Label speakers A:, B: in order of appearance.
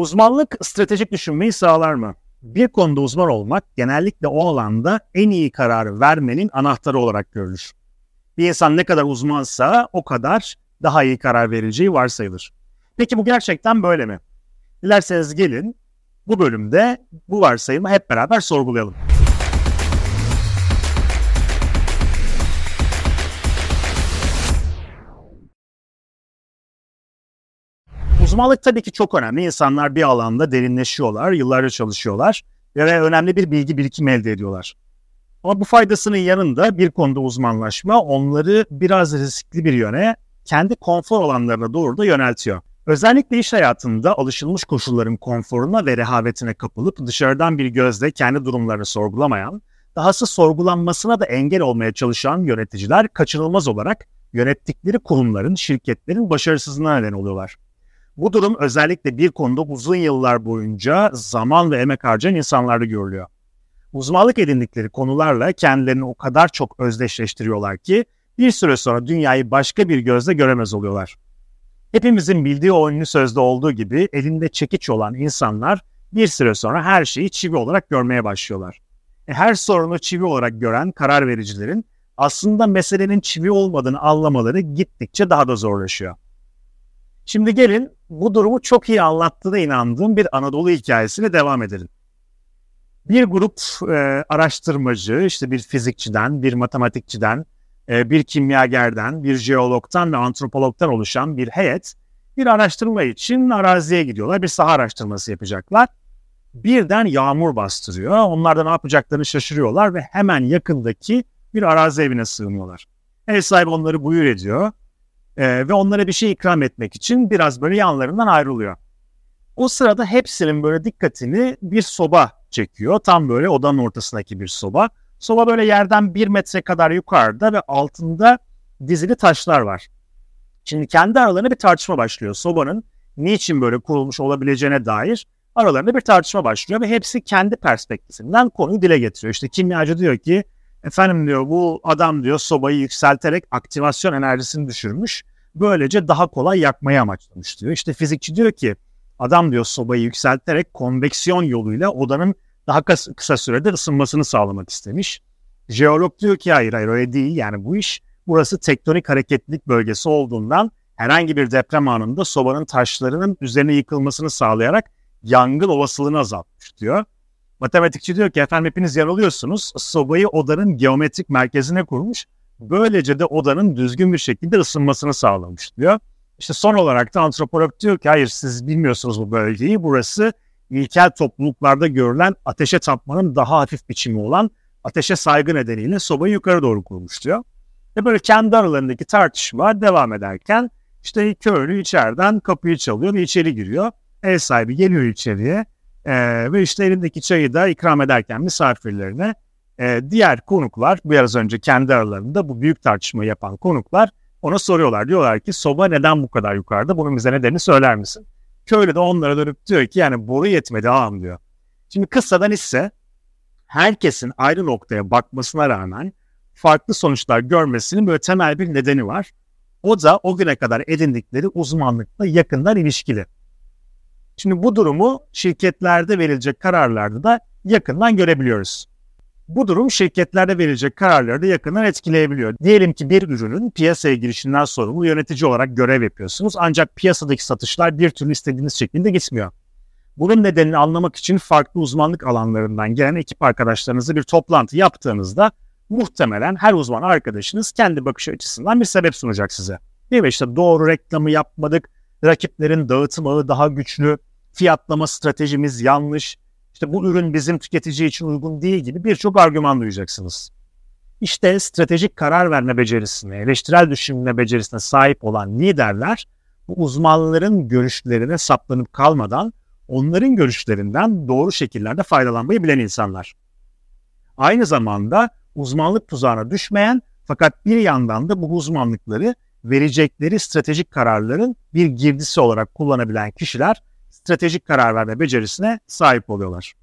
A: Uzmanlık stratejik düşünmeyi sağlar mı? Bir konuda uzman olmak genellikle o alanda en iyi kararı vermenin anahtarı olarak görülür. Bir insan ne kadar uzmansa o kadar daha iyi karar vereceği varsayılır. Peki bu gerçekten böyle mi? Dilerseniz gelin bu bölümde bu varsayımı hep beraber sorgulayalım. Uzmanlık tabii ki çok önemli. İnsanlar bir alanda derinleşiyorlar, yıllarca çalışıyorlar ve önemli bir bilgi birikimi elde ediyorlar. Ama bu faydasının yanında bir konuda uzmanlaşma onları biraz riskli bir yöne, kendi konfor alanlarına doğru da yöneltiyor. Özellikle iş hayatında alışılmış koşulların konforuna ve rehavetine kapılıp dışarıdan bir gözle kendi durumlarını sorgulamayan, dahası sorgulanmasına da engel olmaya çalışan yöneticiler kaçınılmaz olarak yönettikleri kurumların, şirketlerin başarısızlığına neden oluyorlar. Bu durum özellikle bir konuda uzun yıllar boyunca zaman ve emek harcayan insanlarda görülüyor. Uzmanlık edindikleri konularla kendilerini o kadar çok özdeşleştiriyorlar ki bir süre sonra dünyayı başka bir gözle göremez oluyorlar. Hepimizin bildiği o ünlü sözde olduğu gibi elinde çekiç olan insanlar bir süre sonra her şeyi çivi olarak görmeye başlıyorlar. E, her sorunu çivi olarak gören karar vericilerin aslında meselenin çivi olmadığını anlamaları gittikçe daha da zorlaşıyor. Şimdi gelin bu durumu çok iyi anlattığına inandığım bir Anadolu hikayesiyle devam edelim. Bir grup e, araştırmacı, işte bir fizikçiden, bir matematikçiden, e, bir kimyagerden, bir jeologtan ve antropologtan oluşan bir heyet bir araştırma için araziye gidiyorlar. Bir saha araştırması yapacaklar. Birden yağmur bastırıyor. Onlar da ne yapacaklarını şaşırıyorlar ve hemen yakındaki bir arazi evine sığınıyorlar. Ev sahibi onları buyur ediyor ee, ve onlara bir şey ikram etmek için biraz böyle yanlarından ayrılıyor. O sırada hepsinin böyle dikkatini bir soba çekiyor. Tam böyle odanın ortasındaki bir soba. Soba böyle yerden bir metre kadar yukarıda ve altında dizili taşlar var. Şimdi kendi aralarında bir tartışma başlıyor. Sobanın niçin böyle kurulmuş olabileceğine dair aralarında bir tartışma başlıyor ve hepsi kendi perspektifinden konuyu dile getiriyor. İşte kimyacı diyor ki efendim diyor bu adam diyor sobayı yükselterek aktivasyon enerjisini düşürmüş. Böylece daha kolay yakmayı amaçlamış diyor. İşte fizikçi diyor ki adam diyor sobayı yükselterek konveksiyon yoluyla odanın daha kısa sürede ısınmasını sağlamak istemiş. Jeolog diyor ki hayır hayır öyle değil yani bu iş burası tektonik hareketlilik bölgesi olduğundan herhangi bir deprem anında sobanın taşlarının üzerine yıkılmasını sağlayarak yangın olasılığını azaltmış diyor. Matematikçi diyor ki efendim hepiniz yanılıyorsunuz. Sobayı odanın geometrik merkezine kurmuş. Böylece de odanın düzgün bir şekilde ısınmasını sağlamış diyor. İşte son olarak da antropolog diyor ki hayır siz bilmiyorsunuz bu bölgeyi. Burası ilkel topluluklarda görülen ateşe tapmanın daha hafif biçimi olan ateşe saygı nedeniyle sobayı yukarı doğru kurmuş diyor. Ve böyle kendi aralarındaki tartışma devam ederken işte köylü içeriden kapıyı çalıyor ve içeri giriyor. Ev sahibi geliyor içeriye e, ve işte elindeki çayı da ikram ederken misafirlerine e, diğer konuklar biraz önce kendi aralarında bu büyük tartışmayı yapan konuklar ona soruyorlar. Diyorlar ki soba neden bu kadar yukarıda? Bunun bize nedenini söyler misin? Köylü de onlara dönüp diyor ki yani boru yetmedi ağam diyor. Şimdi kıssadan ise herkesin ayrı noktaya bakmasına rağmen farklı sonuçlar görmesinin böyle temel bir nedeni var. O da o güne kadar edindikleri uzmanlıkla yakından ilişkili. Şimdi bu durumu şirketlerde verilecek kararlarda da yakından görebiliyoruz. Bu durum şirketlerde verilecek kararları da yakından etkileyebiliyor. Diyelim ki bir ürünün piyasaya girişinden sorumlu yönetici olarak görev yapıyorsunuz ancak piyasadaki satışlar bir türlü istediğiniz şekilde gitmiyor. Bunun nedenini anlamak için farklı uzmanlık alanlarından gelen ekip arkadaşlarınızla bir toplantı yaptığınızda muhtemelen her uzman arkadaşınız kendi bakış açısından bir sebep sunacak size. Değil mi? İşte doğru reklamı yapmadık, rakiplerin dağıtım ağı daha güçlü, fiyatlama stratejimiz yanlış, işte bu ürün bizim tüketici için uygun değil gibi birçok argüman duyacaksınız. İşte stratejik karar verme becerisine, eleştirel düşünme becerisine sahip olan liderler bu uzmanların görüşlerine saplanıp kalmadan onların görüşlerinden doğru şekillerde faydalanmayı bilen insanlar. Aynı zamanda uzmanlık tuzağına düşmeyen fakat bir yandan da bu uzmanlıkları verecekleri stratejik kararların bir girdisi olarak kullanabilen kişiler stratejik karar verme becerisine sahip oluyorlar.